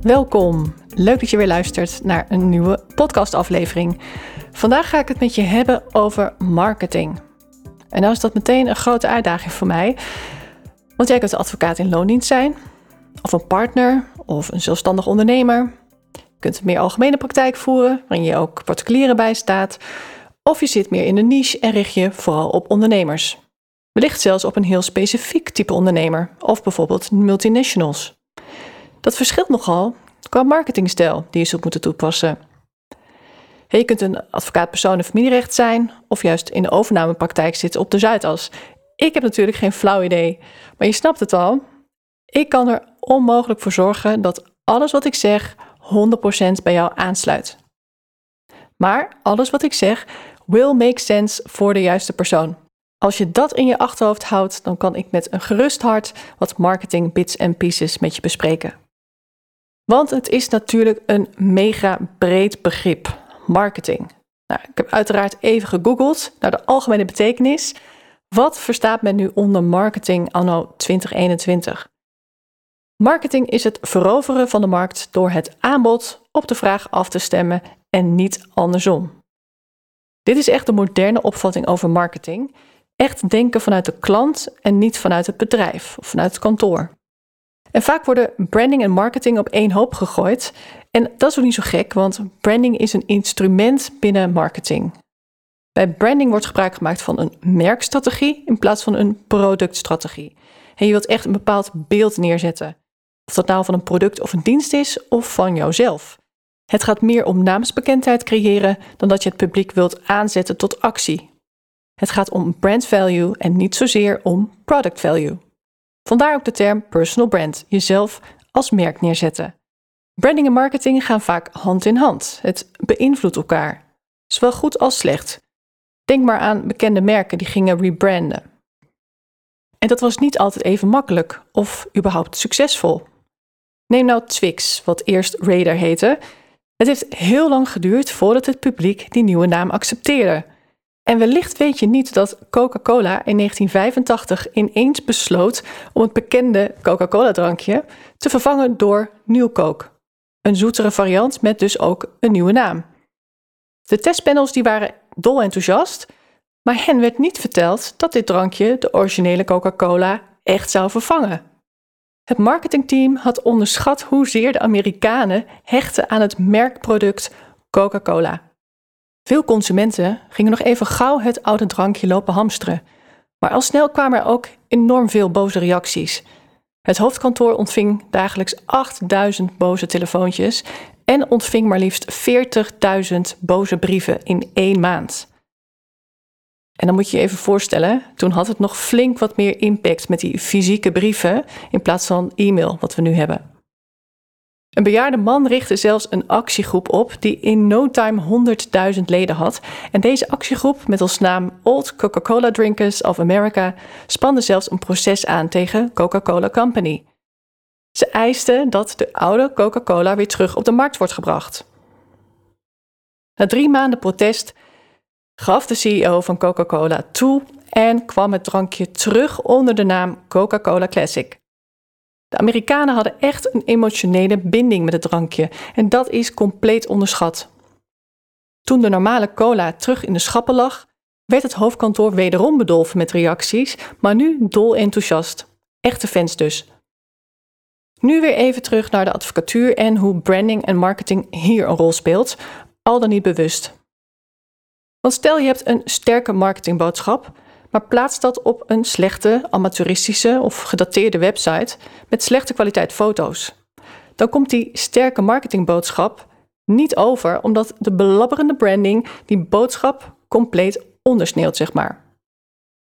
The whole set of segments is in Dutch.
Welkom. Leuk dat je weer luistert naar een nieuwe podcastaflevering. Vandaag ga ik het met je hebben over marketing. En nou is dat meteen een grote uitdaging voor mij. Want jij kunt advocaat in loondienst zijn, of een partner, of een zelfstandig ondernemer. Je kunt een meer algemene praktijk voeren, waarin je ook particulieren bijstaat. Of je zit meer in de niche en richt je vooral op ondernemers. Wellicht zelfs op een heel specifiek type ondernemer, of bijvoorbeeld multinationals. Dat verschilt nogal qua marketingstijl die je zult moeten toepassen. Je kunt een advocaat persoon- en familierecht zijn, of juist in de overnamepraktijk zitten op de Zuidas. Ik heb natuurlijk geen flauw idee, maar je snapt het al. Ik kan er onmogelijk voor zorgen dat alles wat ik zeg 100% bij jou aansluit. Maar alles wat ik zeg will make sense voor de juiste persoon. Als je dat in je achterhoofd houdt, dan kan ik met een gerust hart wat marketing bits en pieces met je bespreken. Want het is natuurlijk een mega breed begrip, marketing. Nou, ik heb uiteraard even gegoogeld naar de algemene betekenis. Wat verstaat men nu onder marketing anno 2021? Marketing is het veroveren van de markt door het aanbod op de vraag af te stemmen en niet andersom. Dit is echt de moderne opvatting over marketing. Echt denken vanuit de klant en niet vanuit het bedrijf of vanuit het kantoor. En vaak worden branding en marketing op één hoop gegooid. En dat is ook niet zo gek, want branding is een instrument binnen marketing. Bij branding wordt gebruik gemaakt van een merkstrategie in plaats van een productstrategie. En je wilt echt een bepaald beeld neerzetten. Of dat nou van een product of een dienst is of van jouzelf. Het gaat meer om naamsbekendheid creëren dan dat je het publiek wilt aanzetten tot actie. Het gaat om brand value en niet zozeer om product value. Vandaar ook de term personal brand, jezelf als merk neerzetten. Branding en marketing gaan vaak hand in hand. Het beïnvloedt elkaar, zowel goed als slecht. Denk maar aan bekende merken die gingen rebranden. En dat was niet altijd even makkelijk of überhaupt succesvol. Neem nou Twix, wat eerst Radar heette. Het heeft heel lang geduurd voordat het publiek die nieuwe naam accepteerde. En wellicht weet je niet dat Coca-Cola in 1985 ineens besloot om het bekende Coca-Cola-drankje te vervangen door New Coke. Een zoetere variant met dus ook een nieuwe naam. De testpanels die waren dol enthousiast, maar hen werd niet verteld dat dit drankje de originele Coca-Cola echt zou vervangen. Het marketingteam had onderschat hoezeer de Amerikanen hechten aan het merkproduct Coca-Cola. Veel consumenten gingen nog even gauw het oude drankje lopen hamsteren. Maar al snel kwamen er ook enorm veel boze reacties. Het hoofdkantoor ontving dagelijks 8000 boze telefoontjes en ontving maar liefst 40.000 boze brieven in één maand. En dan moet je je even voorstellen, toen had het nog flink wat meer impact met die fysieke brieven in plaats van e-mail wat we nu hebben. Een bejaarde man richtte zelfs een actiegroep op die in no time 100.000 leden had. En deze actiegroep met als naam Old Coca-Cola Drinkers of America spande zelfs een proces aan tegen Coca-Cola Company. Ze eisten dat de oude Coca-Cola weer terug op de markt wordt gebracht. Na drie maanden protest gaf de CEO van Coca-Cola toe en kwam het drankje terug onder de naam Coca-Cola Classic. De Amerikanen hadden echt een emotionele binding met het drankje en dat is compleet onderschat. Toen de normale cola terug in de schappen lag, werd het hoofdkantoor wederom bedolven met reacties, maar nu dol enthousiast. Echte fans dus. Nu weer even terug naar de advocatuur en hoe branding en marketing hier een rol speelt, al dan niet bewust. Want stel je hebt een sterke marketingboodschap, maar plaats dat op een slechte, amateuristische of gedateerde website met slechte kwaliteit foto's. Dan komt die sterke marketingboodschap niet over, omdat de belabberende branding die boodschap compleet ondersneeuwt, zeg maar.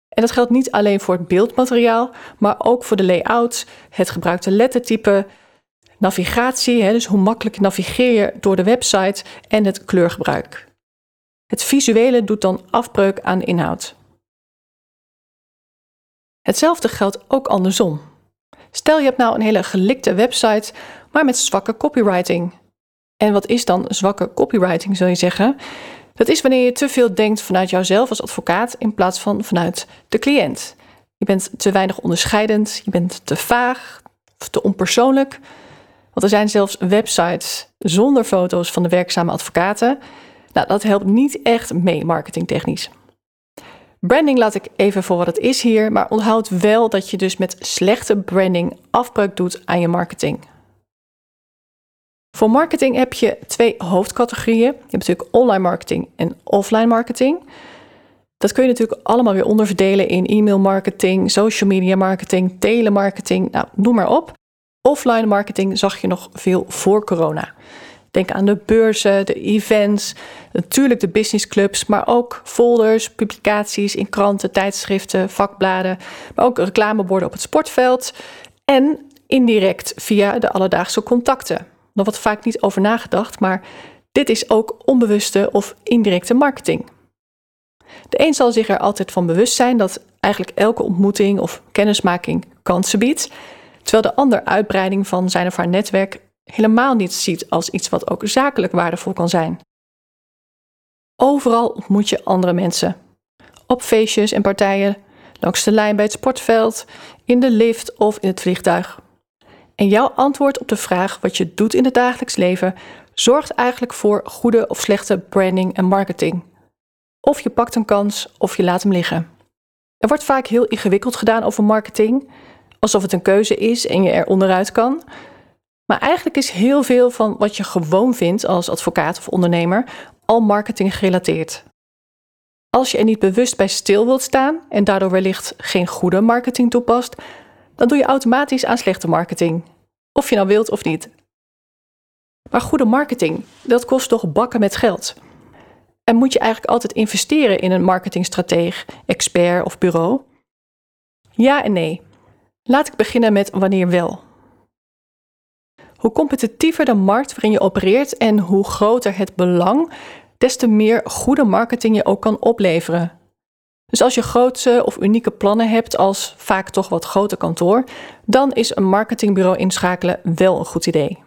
En dat geldt niet alleen voor het beeldmateriaal, maar ook voor de layout, het gebruikte lettertype, navigatie, dus hoe makkelijk navigeer je door de website en het kleurgebruik. Het visuele doet dan afbreuk aan de inhoud. Hetzelfde geldt ook andersom. Stel je hebt nou een hele gelikte website, maar met zwakke copywriting. En wat is dan zwakke copywriting, zul je zeggen? Dat is wanneer je te veel denkt vanuit jouzelf als advocaat in plaats van vanuit de cliënt. Je bent te weinig onderscheidend, je bent te vaag, te onpersoonlijk. Want er zijn zelfs websites zonder foto's van de werkzame advocaten. Nou, dat helpt niet echt mee marketingtechnisch. Branding laat ik even voor wat het is hier, maar onthoud wel dat je dus met slechte branding afbreuk doet aan je marketing. Voor marketing heb je twee hoofdcategorieën. Je hebt natuurlijk online marketing en offline marketing. Dat kun je natuurlijk allemaal weer onderverdelen in e-mail marketing, social media marketing, telemarketing, nou, noem maar op. Offline marketing zag je nog veel voor corona. Denk aan de beurzen, de events, natuurlijk de businessclubs, maar ook folders, publicaties in kranten, tijdschriften, vakbladen, maar ook reclameborden op het sportveld en indirect via de alledaagse contacten. Nog wat vaak niet over nagedacht, maar dit is ook onbewuste of indirecte marketing. De een zal zich er altijd van bewust zijn dat eigenlijk elke ontmoeting of kennismaking kansen biedt, terwijl de ander uitbreiding van zijn of haar netwerk helemaal niet ziet als iets wat ook zakelijk waardevol kan zijn. Overal ontmoet je andere mensen. Op feestjes en partijen, langs de lijn bij het sportveld, in de lift of in het vliegtuig. En jouw antwoord op de vraag wat je doet in het dagelijks leven zorgt eigenlijk voor goede of slechte branding en marketing. Of je pakt een kans of je laat hem liggen. Er wordt vaak heel ingewikkeld gedaan over marketing, alsof het een keuze is en je er onderuit kan. Maar eigenlijk is heel veel van wat je gewoon vindt als advocaat of ondernemer al marketing gerelateerd. Als je er niet bewust bij stil wilt staan en daardoor wellicht geen goede marketing toepast, dan doe je automatisch aan slechte marketing. Of je nou wilt of niet. Maar goede marketing, dat kost toch bakken met geld. En moet je eigenlijk altijd investeren in een marketingstrateeg, expert of bureau? Ja en nee. Laat ik beginnen met wanneer wel. Hoe competitiever de markt waarin je opereert en hoe groter het belang, des te meer goede marketing je ook kan opleveren. Dus als je grootse of unieke plannen hebt als vaak toch wat groter kantoor, dan is een marketingbureau inschakelen wel een goed idee.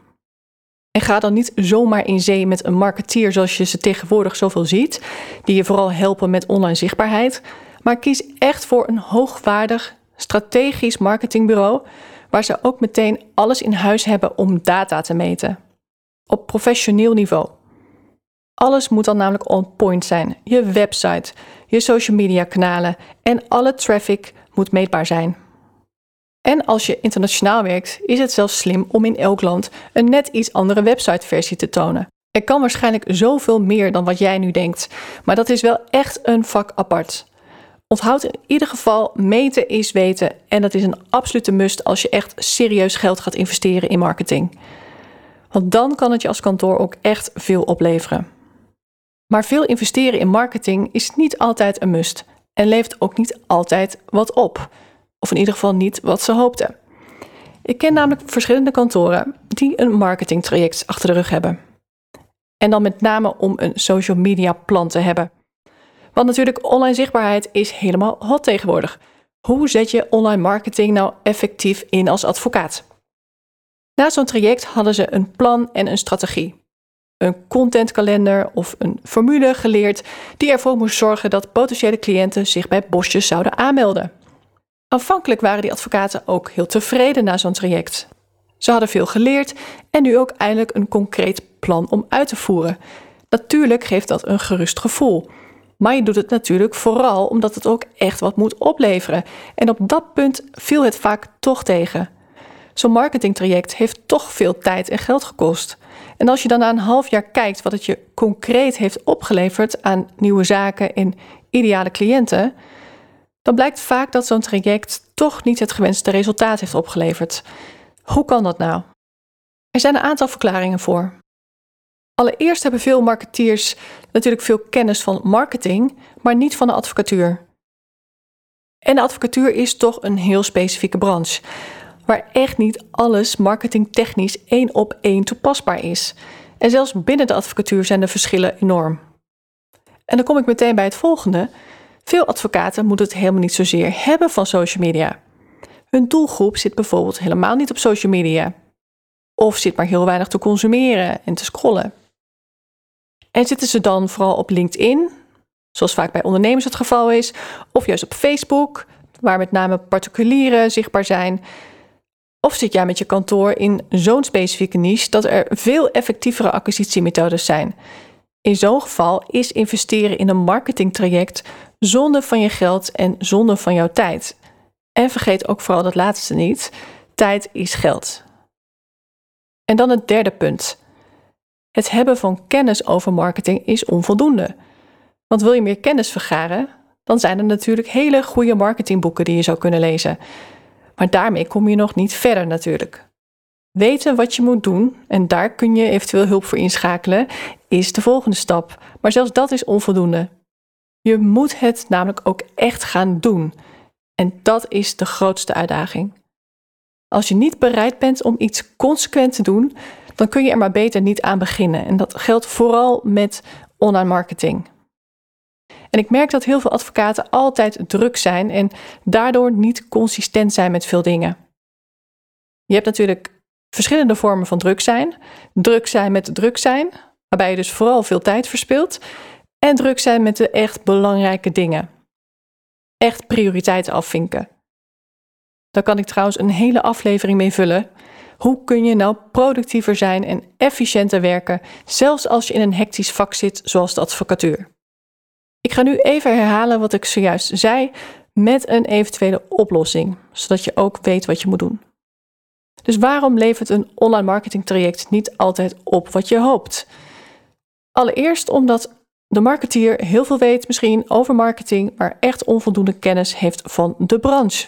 En ga dan niet zomaar in zee met een marketeer zoals je ze tegenwoordig zoveel ziet, die je vooral helpen met online zichtbaarheid, maar kies echt voor een hoogwaardig, strategisch marketingbureau waar ze ook meteen alles in huis hebben om data te meten. Op professioneel niveau. Alles moet dan namelijk on point zijn. Je website, je social media kanalen en alle traffic moet meetbaar zijn. En als je internationaal werkt, is het zelfs slim om in elk land een net iets andere websiteversie te tonen. Er kan waarschijnlijk zoveel meer dan wat jij nu denkt, maar dat is wel echt een vak apart. Onthoud in ieder geval, meten is weten en dat is een absolute must als je echt serieus geld gaat investeren in marketing. Want dan kan het je als kantoor ook echt veel opleveren. Maar veel investeren in marketing is niet altijd een must en levert ook niet altijd wat op. Of in ieder geval niet wat ze hoopten. Ik ken namelijk verschillende kantoren die een marketingtraject achter de rug hebben. En dan met name om een social media plan te hebben. Want natuurlijk, online zichtbaarheid is helemaal hot tegenwoordig. Hoe zet je online marketing nou effectief in als advocaat? Na zo'n traject hadden ze een plan en een strategie. Een contentkalender of een formule geleerd die ervoor moest zorgen dat potentiële cliënten zich bij bosjes zouden aanmelden. Aanvankelijk waren die advocaten ook heel tevreden na zo'n traject. Ze hadden veel geleerd en nu ook eindelijk een concreet plan om uit te voeren. Natuurlijk geeft dat een gerust gevoel. Maar je doet het natuurlijk vooral omdat het ook echt wat moet opleveren. En op dat punt viel het vaak toch tegen. Zo'n marketingtraject heeft toch veel tijd en geld gekost. En als je dan na een half jaar kijkt wat het je concreet heeft opgeleverd aan nieuwe zaken en ideale cliënten, dan blijkt vaak dat zo'n traject toch niet het gewenste resultaat heeft opgeleverd. Hoe kan dat nou? Er zijn een aantal verklaringen voor. Allereerst hebben veel marketeers natuurlijk veel kennis van marketing, maar niet van de advocatuur. En de advocatuur is toch een heel specifieke branche. waar echt niet alles marketingtechnisch één op één toepasbaar is. En zelfs binnen de advocatuur zijn de verschillen enorm. En dan kom ik meteen bij het volgende. Veel advocaten moeten het helemaal niet zozeer hebben van social media. Hun doelgroep zit bijvoorbeeld helemaal niet op social media. Of zit maar heel weinig te consumeren en te scrollen. En zitten ze dan vooral op LinkedIn, zoals vaak bij ondernemers het geval is, of juist op Facebook, waar met name particulieren zichtbaar zijn? Of zit jij met je kantoor in zo'n specifieke niche dat er veel effectievere acquisitiemethodes zijn? In zo'n geval is investeren in een marketingtraject zonde van je geld en zonde van jouw tijd. En vergeet ook vooral dat laatste niet: tijd is geld. En dan het derde punt. Het hebben van kennis over marketing is onvoldoende. Want wil je meer kennis vergaren, dan zijn er natuurlijk hele goede marketingboeken die je zou kunnen lezen. Maar daarmee kom je nog niet verder natuurlijk. Weten wat je moet doen, en daar kun je eventueel hulp voor inschakelen, is de volgende stap. Maar zelfs dat is onvoldoende. Je moet het namelijk ook echt gaan doen. En dat is de grootste uitdaging. Als je niet bereid bent om iets consequent te doen, dan kun je er maar beter niet aan beginnen. En dat geldt vooral met online marketing. En ik merk dat heel veel advocaten altijd druk zijn en daardoor niet consistent zijn met veel dingen. Je hebt natuurlijk verschillende vormen van druk zijn. Druk zijn met druk zijn, waarbij je dus vooral veel tijd verspilt. En druk zijn met de echt belangrijke dingen. Echt prioriteiten afvinken. Daar kan ik trouwens een hele aflevering mee vullen. Hoe kun je nou productiever zijn en efficiënter werken, zelfs als je in een hectisch vak zit zoals de advocatuur? Ik ga nu even herhalen wat ik zojuist zei met een eventuele oplossing, zodat je ook weet wat je moet doen. Dus waarom levert een online marketing traject niet altijd op wat je hoopt? Allereerst omdat de marketeer heel veel weet misschien over marketing, maar echt onvoldoende kennis heeft van de branche.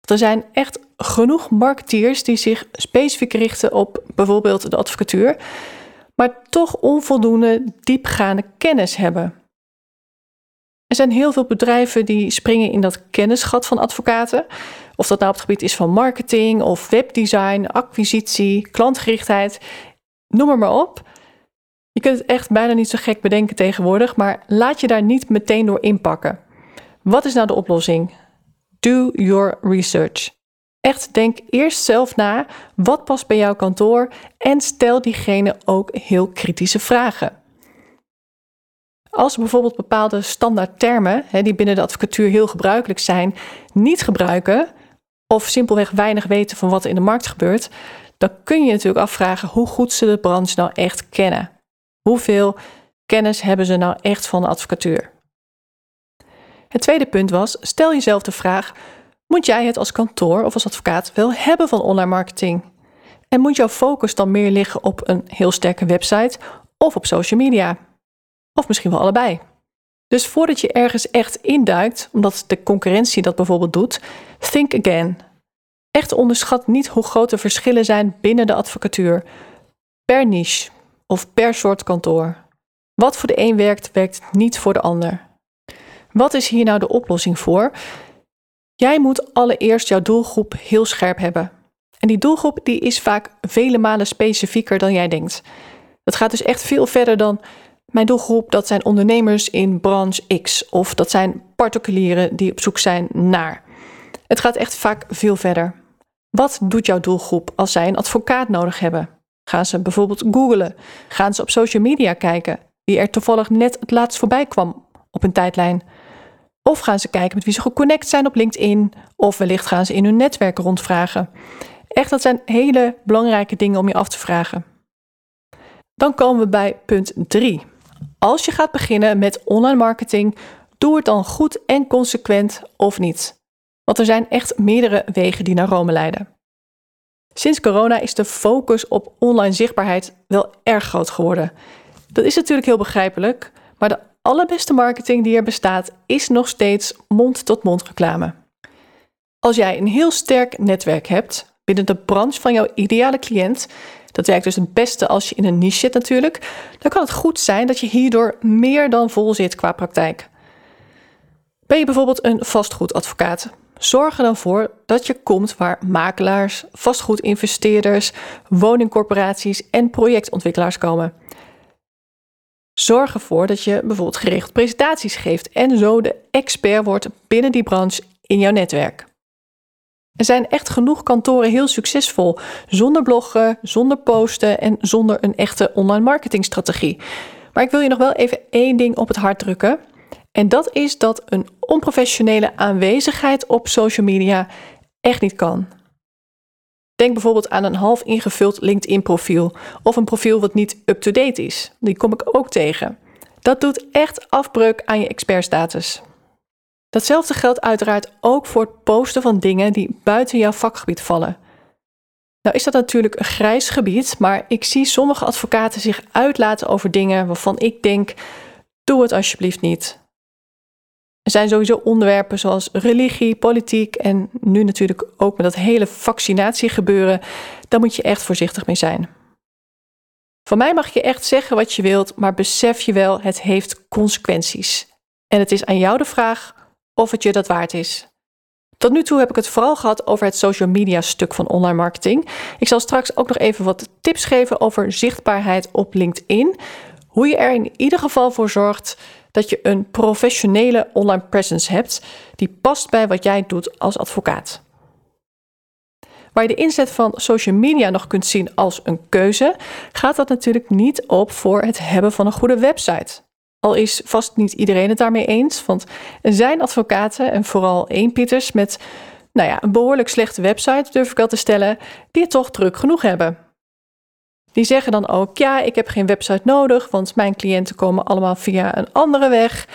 Er zijn echt genoeg marketeers die zich specifiek richten op bijvoorbeeld de advocatuur, maar toch onvoldoende diepgaande kennis hebben. Er zijn heel veel bedrijven die springen in dat kennisgat van advocaten. Of dat nou op het gebied is van marketing of webdesign, acquisitie, klantgerichtheid, noem maar, maar op. Je kunt het echt bijna niet zo gek bedenken tegenwoordig, maar laat je daar niet meteen door inpakken. Wat is nou de oplossing? Do your research. Echt denk eerst zelf na wat past bij jouw kantoor en stel diegene ook heel kritische vragen. Als bijvoorbeeld bepaalde standaard termen, die binnen de advocatuur heel gebruikelijk zijn, niet gebruiken, of simpelweg weinig weten van wat er in de markt gebeurt, dan kun je natuurlijk afvragen hoe goed ze de branche nou echt kennen. Hoeveel kennis hebben ze nou echt van de advocatuur? Het tweede punt was: stel jezelf de vraag: moet jij het als kantoor of als advocaat wel hebben van online marketing? En moet jouw focus dan meer liggen op een heel sterke website of op social media? Of misschien wel allebei. Dus voordat je ergens echt induikt, omdat de concurrentie dat bijvoorbeeld doet, think again. Echt onderschat niet hoe groot de verschillen zijn binnen de advocatuur, per niche of per soort kantoor. Wat voor de een werkt, werkt niet voor de ander. Wat is hier nou de oplossing voor? Jij moet allereerst jouw doelgroep heel scherp hebben. En die doelgroep die is vaak vele malen specifieker dan jij denkt. Dat gaat dus echt veel verder dan mijn doelgroep, dat zijn ondernemers in branche X of dat zijn particulieren die op zoek zijn naar. Het gaat echt vaak veel verder. Wat doet jouw doelgroep als zij een advocaat nodig hebben? Gaan ze bijvoorbeeld googlen? Gaan ze op social media kijken, wie er toevallig net het laatst voorbij kwam op een tijdlijn? Of gaan ze kijken met wie ze geconnect zijn op LinkedIn? Of wellicht gaan ze in hun netwerk rondvragen. Echt, dat zijn hele belangrijke dingen om je af te vragen. Dan komen we bij punt 3. Als je gaat beginnen met online marketing, doe het dan goed en consequent of niet. Want er zijn echt meerdere wegen die naar Rome leiden. Sinds corona is de focus op online zichtbaarheid wel erg groot geworden. Dat is natuurlijk heel begrijpelijk, maar de allerbeste marketing die er bestaat is nog steeds mond-tot-mond reclame. Als jij een heel sterk netwerk hebt binnen de branche van jouw ideale cliënt, dat werkt dus het beste als je in een niche zit natuurlijk. Dan kan het goed zijn dat je hierdoor meer dan vol zit qua praktijk. Ben je bijvoorbeeld een vastgoedadvocaat, Zorg er dan voor dat je komt waar makelaars, vastgoedinvesteerders, woningcorporaties en projectontwikkelaars komen. Zorg ervoor dat je bijvoorbeeld geregeld presentaties geeft en zo de expert wordt binnen die branche in jouw netwerk. Er zijn echt genoeg kantoren heel succesvol zonder bloggen, zonder posten en zonder een echte online marketingstrategie. Maar ik wil je nog wel even één ding op het hart drukken. En dat is dat een onprofessionele aanwezigheid op social media echt niet kan. Denk bijvoorbeeld aan een half ingevuld LinkedIn-profiel of een profiel wat niet up-to-date is. Die kom ik ook tegen. Dat doet echt afbreuk aan je expertstatus. Datzelfde geldt uiteraard ook voor het posten van dingen die buiten jouw vakgebied vallen. Nou is dat natuurlijk een grijs gebied, maar ik zie sommige advocaten zich uitlaten over dingen waarvan ik denk: doe het alsjeblieft niet. Er zijn sowieso onderwerpen zoals religie, politiek en nu natuurlijk ook met dat hele vaccinatiegebeuren. Daar moet je echt voorzichtig mee zijn. Van mij mag je echt zeggen wat je wilt, maar besef je wel, het heeft consequenties. En het is aan jou de vraag of het je dat waard is. Tot nu toe heb ik het vooral gehad over het social media stuk van online marketing. Ik zal straks ook nog even wat tips geven over zichtbaarheid op LinkedIn. Hoe je er in ieder geval voor zorgt dat je een professionele online presence hebt die past bij wat jij doet als advocaat. Waar je de inzet van social media nog kunt zien als een keuze, gaat dat natuurlijk niet op voor het hebben van een goede website. Al is vast niet iedereen het daarmee eens, want er zijn advocaten en vooral één Pieters met nou ja, een behoorlijk slechte website, durf ik wel te stellen, die het toch druk genoeg hebben. Die zeggen dan ook: ja, ik heb geen website nodig, want mijn cliënten komen allemaal via een andere weg.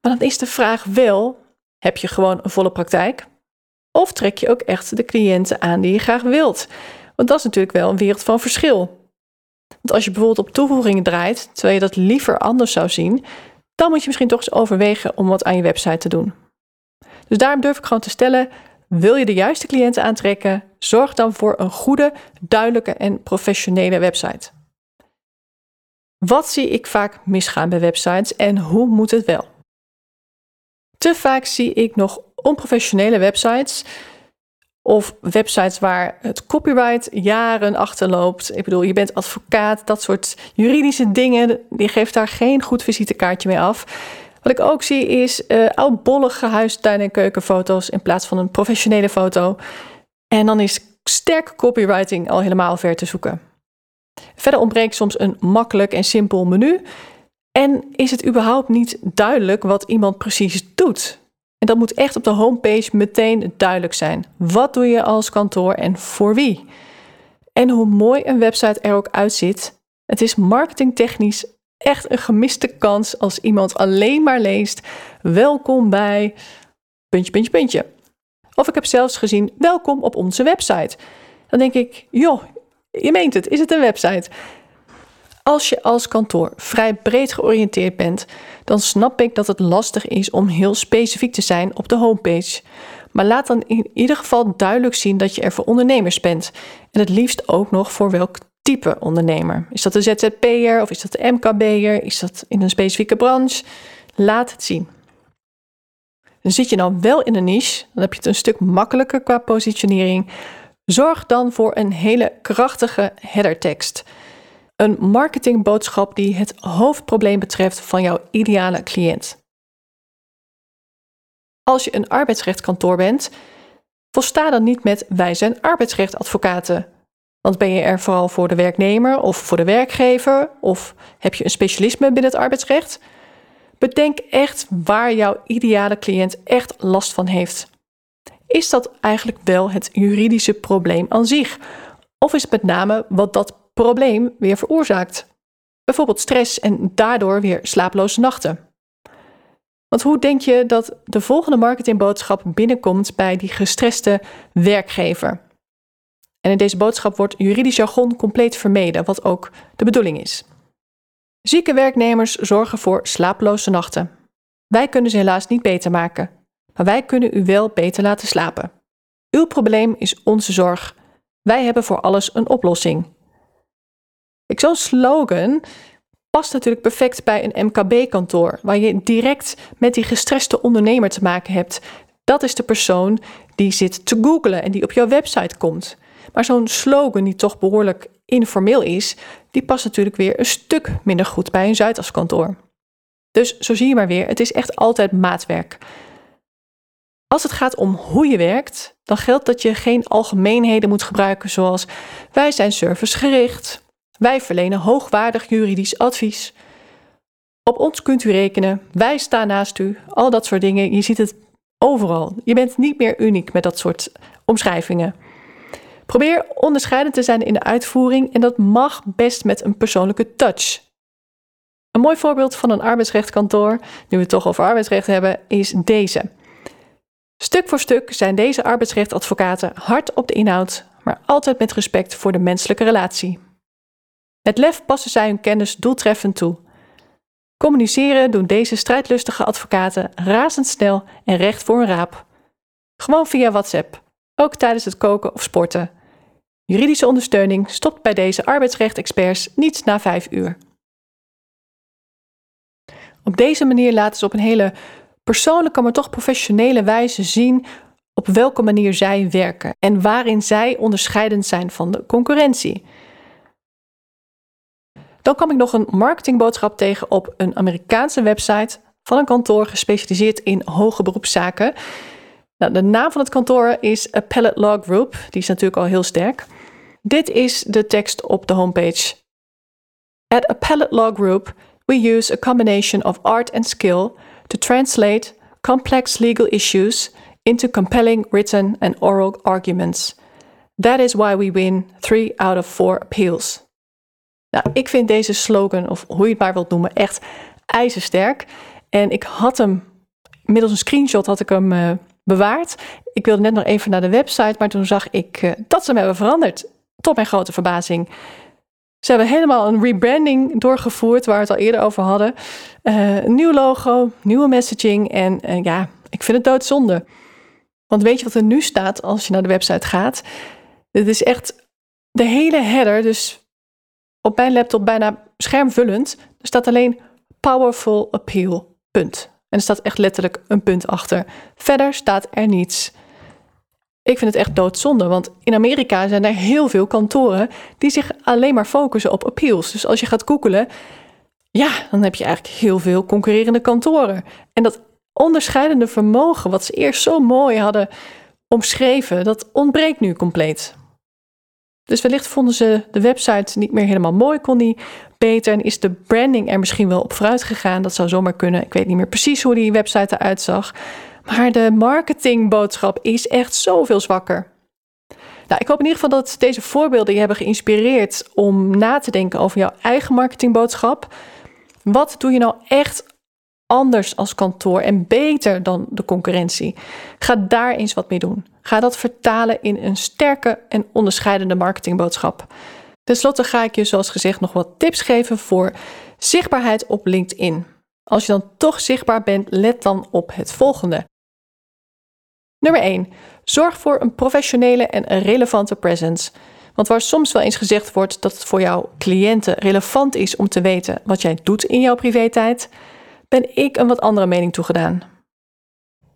Maar dan is de vraag wel: heb je gewoon een volle praktijk? Of trek je ook echt de cliënten aan die je graag wilt? Want dat is natuurlijk wel een wereld van verschil. Want als je bijvoorbeeld op toevoegingen draait, terwijl je dat liever anders zou zien, dan moet je misschien toch eens overwegen om wat aan je website te doen. Dus daarom durf ik gewoon te stellen: wil je de juiste cliënten aantrekken? Zorg dan voor een goede, duidelijke en professionele website. Wat zie ik vaak misgaan bij websites en hoe moet het wel? Te vaak zie ik nog onprofessionele websites of websites waar het copyright jaren achterloopt. Ik bedoel, je bent advocaat, dat soort juridische dingen, die geeft daar geen goed visitekaartje mee af. Wat ik ook zie is uh, oudbollige huistuin- en keukenfoto's in plaats van een professionele foto. En dan is sterke copywriting al helemaal ver te zoeken. Verder ontbreekt soms een makkelijk en simpel menu. En is het überhaupt niet duidelijk wat iemand precies doet? En dat moet echt op de homepage meteen duidelijk zijn. Wat doe je als kantoor en voor wie? En hoe mooi een website er ook uitziet, het is marketingtechnisch echt een gemiste kans als iemand alleen maar leest: welkom bij puntje, puntje, puntje. Of ik heb zelfs gezien: welkom op onze website. Dan denk ik: joh, je meent het, is het een website? Als je als kantoor vrij breed georiënteerd bent, dan snap ik dat het lastig is om heel specifiek te zijn op de homepage. Maar laat dan in ieder geval duidelijk zien dat je er voor ondernemers bent. En het liefst ook nog voor welk type ondernemer. Is dat de ZZP'er of is dat de MKB'er? Is dat in een specifieke branche? Laat het zien. Dan zit je nou wel in een niche, dan heb je het een stuk makkelijker qua positionering. Zorg dan voor een hele krachtige headertekst. Een marketingboodschap die het hoofdprobleem betreft van jouw ideale cliënt. Als je een arbeidsrechtkantoor bent, volsta dan niet met wij zijn arbeidsrechtadvocaten. Want ben je er vooral voor de werknemer of voor de werkgever? Of heb je een specialisme binnen het arbeidsrecht? Bedenk echt waar jouw ideale cliënt echt last van heeft. Is dat eigenlijk wel het juridische probleem aan zich? Of is het met name wat dat probleem weer veroorzaakt? Bijvoorbeeld stress en daardoor weer slaaploze nachten. Want hoe denk je dat de volgende marketingboodschap binnenkomt bij die gestreste werkgever? En in deze boodschap wordt juridisch jargon compleet vermeden, wat ook de bedoeling is. Zieke werknemers zorgen voor slaaploze nachten. Wij kunnen ze helaas niet beter maken, maar wij kunnen u wel beter laten slapen. Uw probleem is onze zorg. Wij hebben voor alles een oplossing. Ik zo'n slogan past natuurlijk perfect bij een MKB-kantoor, waar je direct met die gestreste ondernemer te maken hebt Dat is de persoon die zit te googlen en die op jouw website komt. Maar zo'n slogan die toch behoorlijk informeel is, die past natuurlijk weer een stuk minder goed bij een Zuidaskantoor. Dus zo zie je maar weer, het is echt altijd maatwerk. Als het gaat om hoe je werkt, dan geldt dat je geen algemeenheden moet gebruiken zoals wij zijn servicegericht, wij verlenen hoogwaardig juridisch advies, op ons kunt u rekenen, wij staan naast u, al dat soort dingen. Je ziet het overal. Je bent niet meer uniek met dat soort omschrijvingen. Probeer onderscheidend te zijn in de uitvoering en dat mag best met een persoonlijke touch. Een mooi voorbeeld van een arbeidsrechtkantoor, nu we het toch over arbeidsrecht hebben, is deze. Stuk voor stuk zijn deze arbeidsrechtadvocaten hard op de inhoud, maar altijd met respect voor de menselijke relatie. Met lef passen zij hun kennis doeltreffend toe. Communiceren doen deze strijdlustige advocaten razendsnel en recht voor een raap. Gewoon via WhatsApp, ook tijdens het koken of sporten. Juridische ondersteuning stopt bij deze arbeidsrechtexperts niet na vijf uur. Op deze manier laten ze op een hele persoonlijke, maar toch professionele wijze zien op welke manier zij werken en waarin zij onderscheidend zijn van de concurrentie. Dan kwam ik nog een marketingboodschap tegen op een Amerikaanse website van een kantoor gespecialiseerd in hoge beroepszaken. Nou, de naam van het kantoor is Appellate Law Group. Die is natuurlijk al heel sterk. Dit is de tekst op de homepage. At Appellate Law Group, we use a combination of art and skill to translate complex legal issues into compelling written and oral arguments. That is why we win three out of four appeals. Nou, ik vind deze slogan, of hoe je het maar wilt noemen, echt ijzersterk. En ik had hem, middels een screenshot had ik hem uh, bewaard. Ik wilde net nog even naar de website, maar toen zag ik uh, dat ze hem hebben veranderd. Tot mijn grote verbazing. Ze hebben helemaal een rebranding doorgevoerd, waar we het al eerder over hadden. Uh, nieuw logo, nieuwe messaging. En ja, ik vind het doodzonde. Want weet je wat er nu staat als je naar de website gaat? Dit is echt de hele header, dus op mijn laptop bijna schermvullend. Er staat alleen powerful appeal, punt. En er staat echt letterlijk een punt achter. Verder staat er niets. Ik vind het echt doodzonde, want in Amerika zijn er heel veel kantoren die zich alleen maar focussen op appeals. Dus als je gaat googelen, ja, dan heb je eigenlijk heel veel concurrerende kantoren. En dat onderscheidende vermogen, wat ze eerst zo mooi hadden omschreven, dat ontbreekt nu compleet. Dus wellicht vonden ze de website niet meer helemaal mooi, kon die beter en is de branding er misschien wel op vooruit gegaan. Dat zou zomaar kunnen. Ik weet niet meer precies hoe die website eruit zag. Maar de marketingboodschap is echt zoveel zwakker. Nou, ik hoop in ieder geval dat deze voorbeelden je hebben geïnspireerd om na te denken over jouw eigen marketingboodschap. Wat doe je nou echt anders als kantoor en beter dan de concurrentie? Ga daar eens wat mee doen. Ga dat vertalen in een sterke en onderscheidende marketingboodschap. Ten slotte ga ik je, zoals gezegd, nog wat tips geven voor zichtbaarheid op LinkedIn. Als je dan toch zichtbaar bent, let dan op het volgende. Nummer 1. Zorg voor een professionele en relevante presence. Want waar soms wel eens gezegd wordt dat het voor jouw cliënten relevant is om te weten wat jij doet in jouw privé-tijd, ben ik een wat andere mening toegedaan.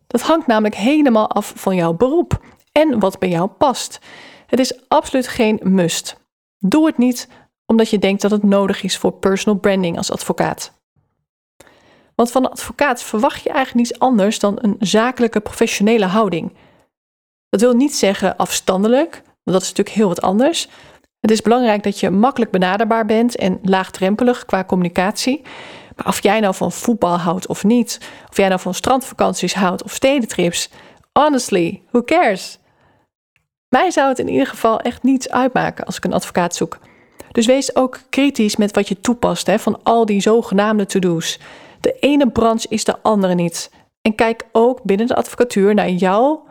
Dat hangt namelijk helemaal af van jouw beroep en wat bij jou past. Het is absoluut geen must. Doe het niet omdat je denkt dat het nodig is voor personal branding als advocaat. Want van een advocaat verwacht je eigenlijk niets anders dan een zakelijke professionele houding. Dat wil niet zeggen afstandelijk, want dat is natuurlijk heel wat anders. Het is belangrijk dat je makkelijk benaderbaar bent en laagdrempelig qua communicatie. Maar of jij nou van voetbal houdt of niet, of jij nou van strandvakanties houdt of stedentrips, honestly, who cares? Mij zou het in ieder geval echt niets uitmaken als ik een advocaat zoek. Dus wees ook kritisch met wat je toepast hè, van al die zogenaamde to-do's. De ene branche is de andere niet. En kijk ook binnen de advocatuur naar jouw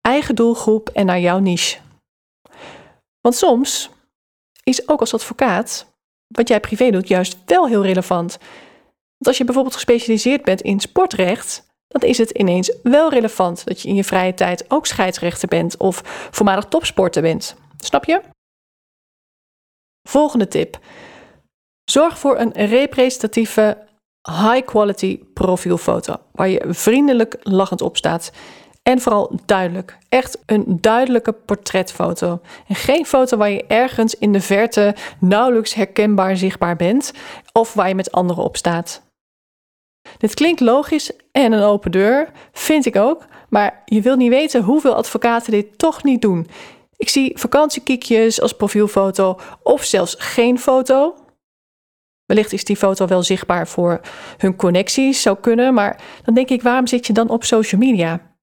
eigen doelgroep en naar jouw niche. Want soms is ook als advocaat wat jij privé doet juist wel heel relevant. Want als je bijvoorbeeld gespecialiseerd bent in sportrecht, dan is het ineens wel relevant dat je in je vrije tijd ook scheidsrechter bent of voormalig topsporter bent. Snap je? Volgende tip. Zorg voor een representatieve high quality profielfoto waar je vriendelijk lachend op staat En vooral duidelijk. Echt een duidelijke portretfoto. En geen foto waar je ergens in de verte nauwelijks herkenbaar zichtbaar bent of waar je met anderen op staat. Dit klinkt logisch en een open deur, vind ik ook, maar je wilt niet weten hoeveel advocaten dit toch niet doen. Ik zie vakantiekiekjes als profielfoto of zelfs geen foto. Wellicht is die foto wel zichtbaar voor hun connecties, zou kunnen, maar dan denk ik, waarom zit je dan op social media?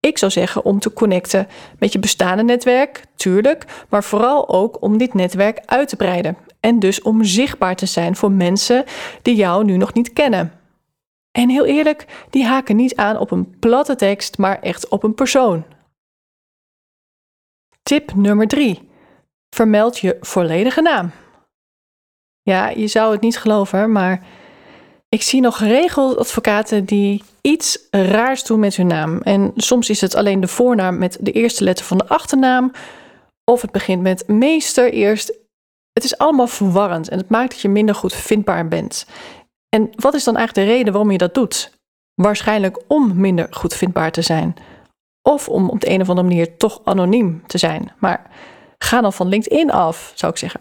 Ik zou zeggen om te connecten met je bestaande netwerk, tuurlijk, maar vooral ook om dit netwerk uit te breiden. En dus om zichtbaar te zijn voor mensen die jou nu nog niet kennen. En heel eerlijk, die haken niet aan op een platte tekst, maar echt op een persoon. Tip nummer 3. Vermeld je volledige naam. Ja, je zou het niet geloven, maar ik zie nog geregeld advocaten die iets raars doen met hun naam. En soms is het alleen de voornaam met de eerste letter van de achternaam. Of het begint met meester eerst. Het is allemaal verwarrend en het maakt dat je minder goed vindbaar bent. En wat is dan eigenlijk de reden waarom je dat doet? Waarschijnlijk om minder goed vindbaar te zijn. Of om op de een of andere manier toch anoniem te zijn. Maar ga dan van LinkedIn af, zou ik zeggen.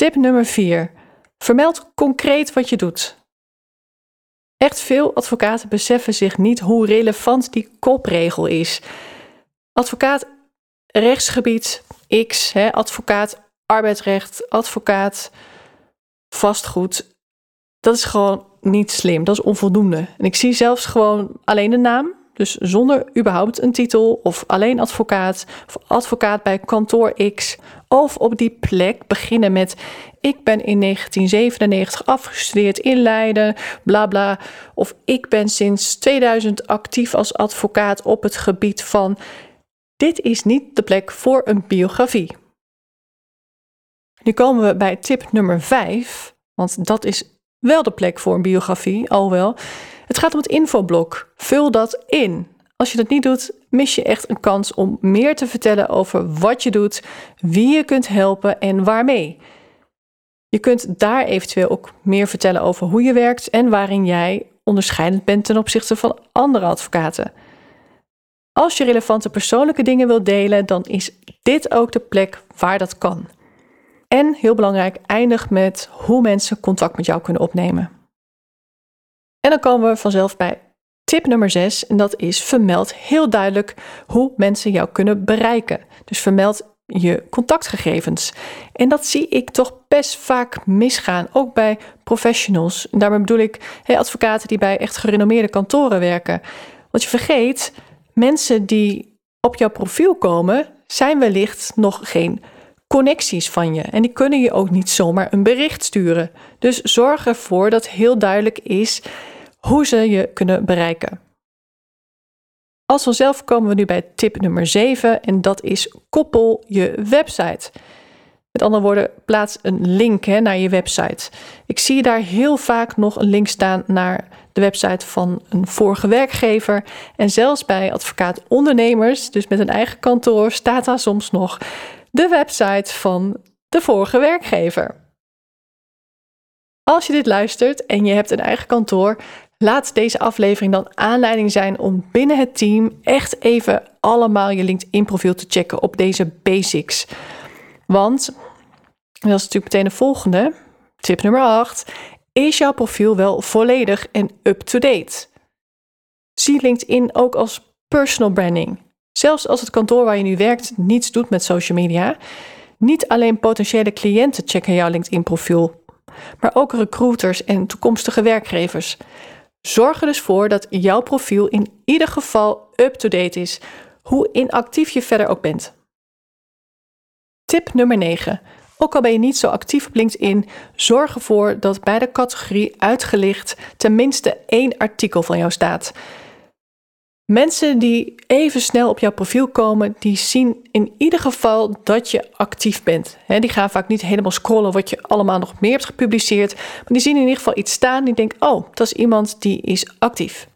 Tip nummer 4. Vermeld concreet wat je doet. Echt veel advocaten beseffen zich niet hoe relevant die kopregel is. Advocaat rechtsgebied X, hè, advocaat arbeidsrecht, advocaat vastgoed. Dat is gewoon niet slim, dat is onvoldoende. En ik zie zelfs gewoon alleen de naam, dus zonder überhaupt een titel of alleen advocaat of advocaat bij kantoor X. Of op die plek beginnen met ik ben in 1997 afgestudeerd in Leiden, bla bla. Of ik ben sinds 2000 actief als advocaat op het gebied van. Dit is niet de plek voor een biografie. Nu komen we bij tip nummer 5, want dat is wel de plek voor een biografie, al wel. Het gaat om het infoblok. Vul dat in. Als je dat niet doet, mis je echt een kans om meer te vertellen over wat je doet, wie je kunt helpen en waarmee. Je kunt daar eventueel ook meer vertellen over hoe je werkt en waarin jij onderscheidend bent ten opzichte van andere advocaten. Als je relevante persoonlijke dingen wilt delen, dan is dit ook de plek waar dat kan. En heel belangrijk, eindig met hoe mensen contact met jou kunnen opnemen. En dan komen we vanzelf bij tip nummer 6 en dat is vermeld heel duidelijk hoe mensen jou kunnen bereiken. Dus vermeld je contactgegevens. En dat zie ik toch best vaak misgaan, ook bij professionals. En daarmee bedoel ik advocaten die bij echt gerenommeerde kantoren werken. Want je vergeet, mensen die op jouw profiel komen, zijn wellicht nog geen connecties van je. En die kunnen je ook niet zomaar een bericht sturen. Dus zorg ervoor dat heel duidelijk is hoe ze je kunnen bereiken. Als vanzelf komen we nu bij tip nummer 7 en dat is koppel je website. Met andere woorden, plaats een link hè, naar je website. Ik zie daar heel vaak nog een link staan naar de website van een vorige werkgever. En zelfs bij advocaat-ondernemers, dus met een eigen kantoor, staat daar soms nog de website van de vorige werkgever. Als je dit luistert en je hebt een eigen kantoor, Laat deze aflevering dan aanleiding zijn om binnen het team echt even allemaal je LinkedIn-profiel te checken op deze basics. Want, dat is natuurlijk meteen de volgende, tip nummer 8, is jouw profiel wel volledig en up-to-date? Zie LinkedIn ook als personal branding. Zelfs als het kantoor waar je nu werkt niets doet met social media. Niet alleen potentiële cliënten checken jouw LinkedIn-profiel, maar ook recruiters en toekomstige werkgevers. Zorg er dus voor dat jouw profiel in ieder geval up-to-date is, hoe inactief je verder ook bent. Tip nummer 9. Ook al ben je niet zo actief op LinkedIn, zorg ervoor dat bij de categorie uitgelicht tenminste één artikel van jou staat. Mensen die even snel op jouw profiel komen, die zien in ieder geval dat je actief bent. die gaan vaak niet helemaal scrollen wat je allemaal nog meer hebt gepubliceerd, maar die zien in ieder geval iets staan die denken, oh, dat is iemand die is actief.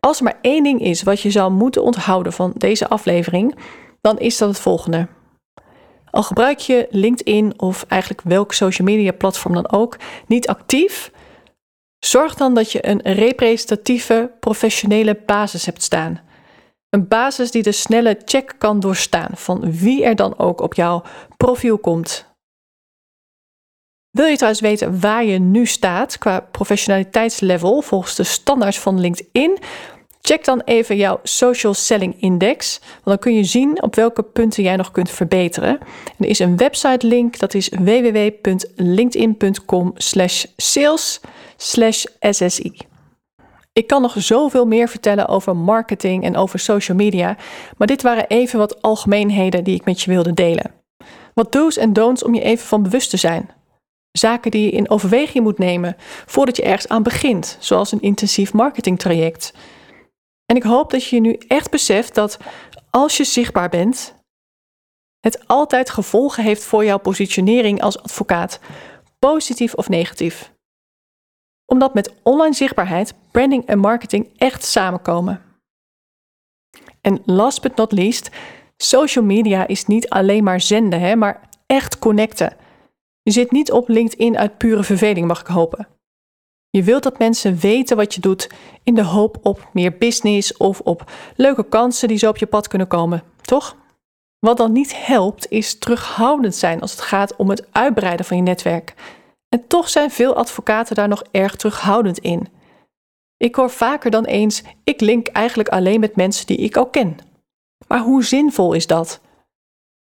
Als er maar één ding is wat je zou moeten onthouden van deze aflevering, dan is dat het volgende. Al gebruik je LinkedIn of eigenlijk welk social media platform dan ook niet actief, Zorg dan dat je een representatieve, professionele basis hebt staan. Een basis die de snelle check kan doorstaan van wie er dan ook op jouw profiel komt. Wil je trouwens weten waar je nu staat qua professionaliteitslevel volgens de standaards van LinkedIn? Check dan even jouw Social Selling Index, want dan kun je zien op welke punten jij nog kunt verbeteren. er is een website link, dat is www.linkedin.com/sales/ssi. Ik kan nog zoveel meer vertellen over marketing en over social media, maar dit waren even wat algemeenheden die ik met je wilde delen. Wat do's en don'ts om je even van bewust te zijn. Zaken die je in overweging moet nemen voordat je ergens aan begint, zoals een intensief marketingtraject. En ik hoop dat je nu echt beseft dat als je zichtbaar bent, het altijd gevolgen heeft voor jouw positionering als advocaat, positief of negatief. Omdat met online zichtbaarheid branding en marketing echt samenkomen. En last but not least, social media is niet alleen maar zenden, hè, maar echt connecten. Je zit niet op LinkedIn uit pure verveling, mag ik hopen. Je wilt dat mensen weten wat je doet in de hoop op meer business of op leuke kansen die zo op je pad kunnen komen, toch? Wat dan niet helpt, is terughoudend zijn als het gaat om het uitbreiden van je netwerk. En toch zijn veel advocaten daar nog erg terughoudend in. Ik hoor vaker dan eens: ik link eigenlijk alleen met mensen die ik al ken. Maar hoe zinvol is dat?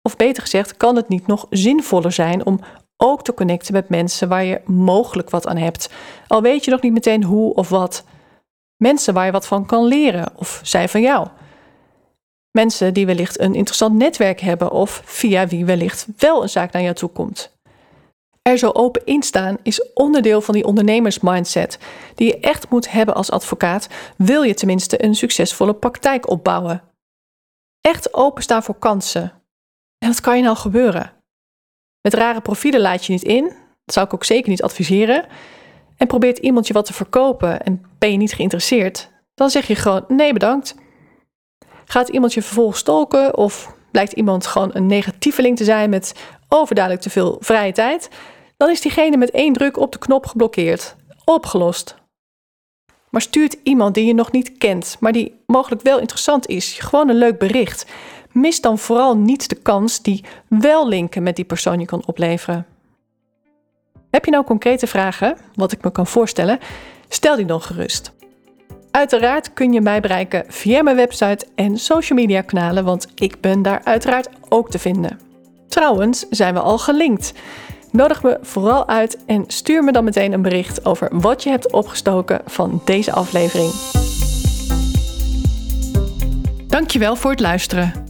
Of beter gezegd, kan het niet nog zinvoller zijn om ook te connecten met mensen waar je mogelijk wat aan hebt. Al weet je nog niet meteen hoe of wat. Mensen waar je wat van kan leren of zij van jou. Mensen die wellicht een interessant netwerk hebben of via wie wellicht wel een zaak naar jou toe komt. Er zo open instaan is onderdeel van die ondernemersmindset die je echt moet hebben als advocaat, wil je tenminste een succesvolle praktijk opbouwen. Echt openstaan voor kansen. En dat kan je nou gebeuren. Met rare profielen laat je niet in. Dat zou ik ook zeker niet adviseren. En probeert iemand je wat te verkopen en ben je niet geïnteresseerd, dan zeg je gewoon nee bedankt. Gaat iemand je vervolgens stolken of blijkt iemand gewoon een negatieveling te zijn met overduidelijk te veel vrije tijd, dan is diegene met één druk op de knop geblokkeerd. Opgelost. Maar stuurt iemand die je nog niet kent, maar die mogelijk wel interessant is, gewoon een leuk bericht mis dan vooral niet de kans die wel linken met die persoon je kan opleveren. Heb je nou concrete vragen, wat ik me kan voorstellen? Stel die dan gerust. Uiteraard kun je mij bereiken via mijn website en social media kanalen, want ik ben daar uiteraard ook te vinden. Trouwens zijn we al gelinkt. Nodig me vooral uit en stuur me dan meteen een bericht over wat je hebt opgestoken van deze aflevering. Dankjewel voor het luisteren.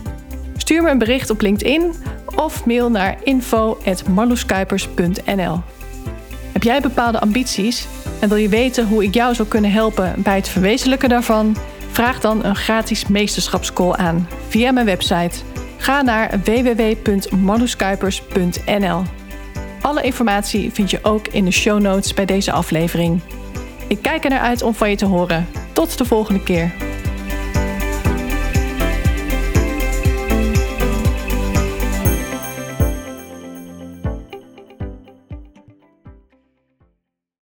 Stuur me een bericht op LinkedIn of mail naar info.marloeskuipers.nl. Heb jij bepaalde ambities en wil je weten hoe ik jou zou kunnen helpen bij het verwezenlijken daarvan? Vraag dan een gratis meesterschapscall aan via mijn website. Ga naar www.marloeskuipers.nl. Alle informatie vind je ook in de show notes bij deze aflevering. Ik kijk er naar uit om van je te horen. Tot de volgende keer.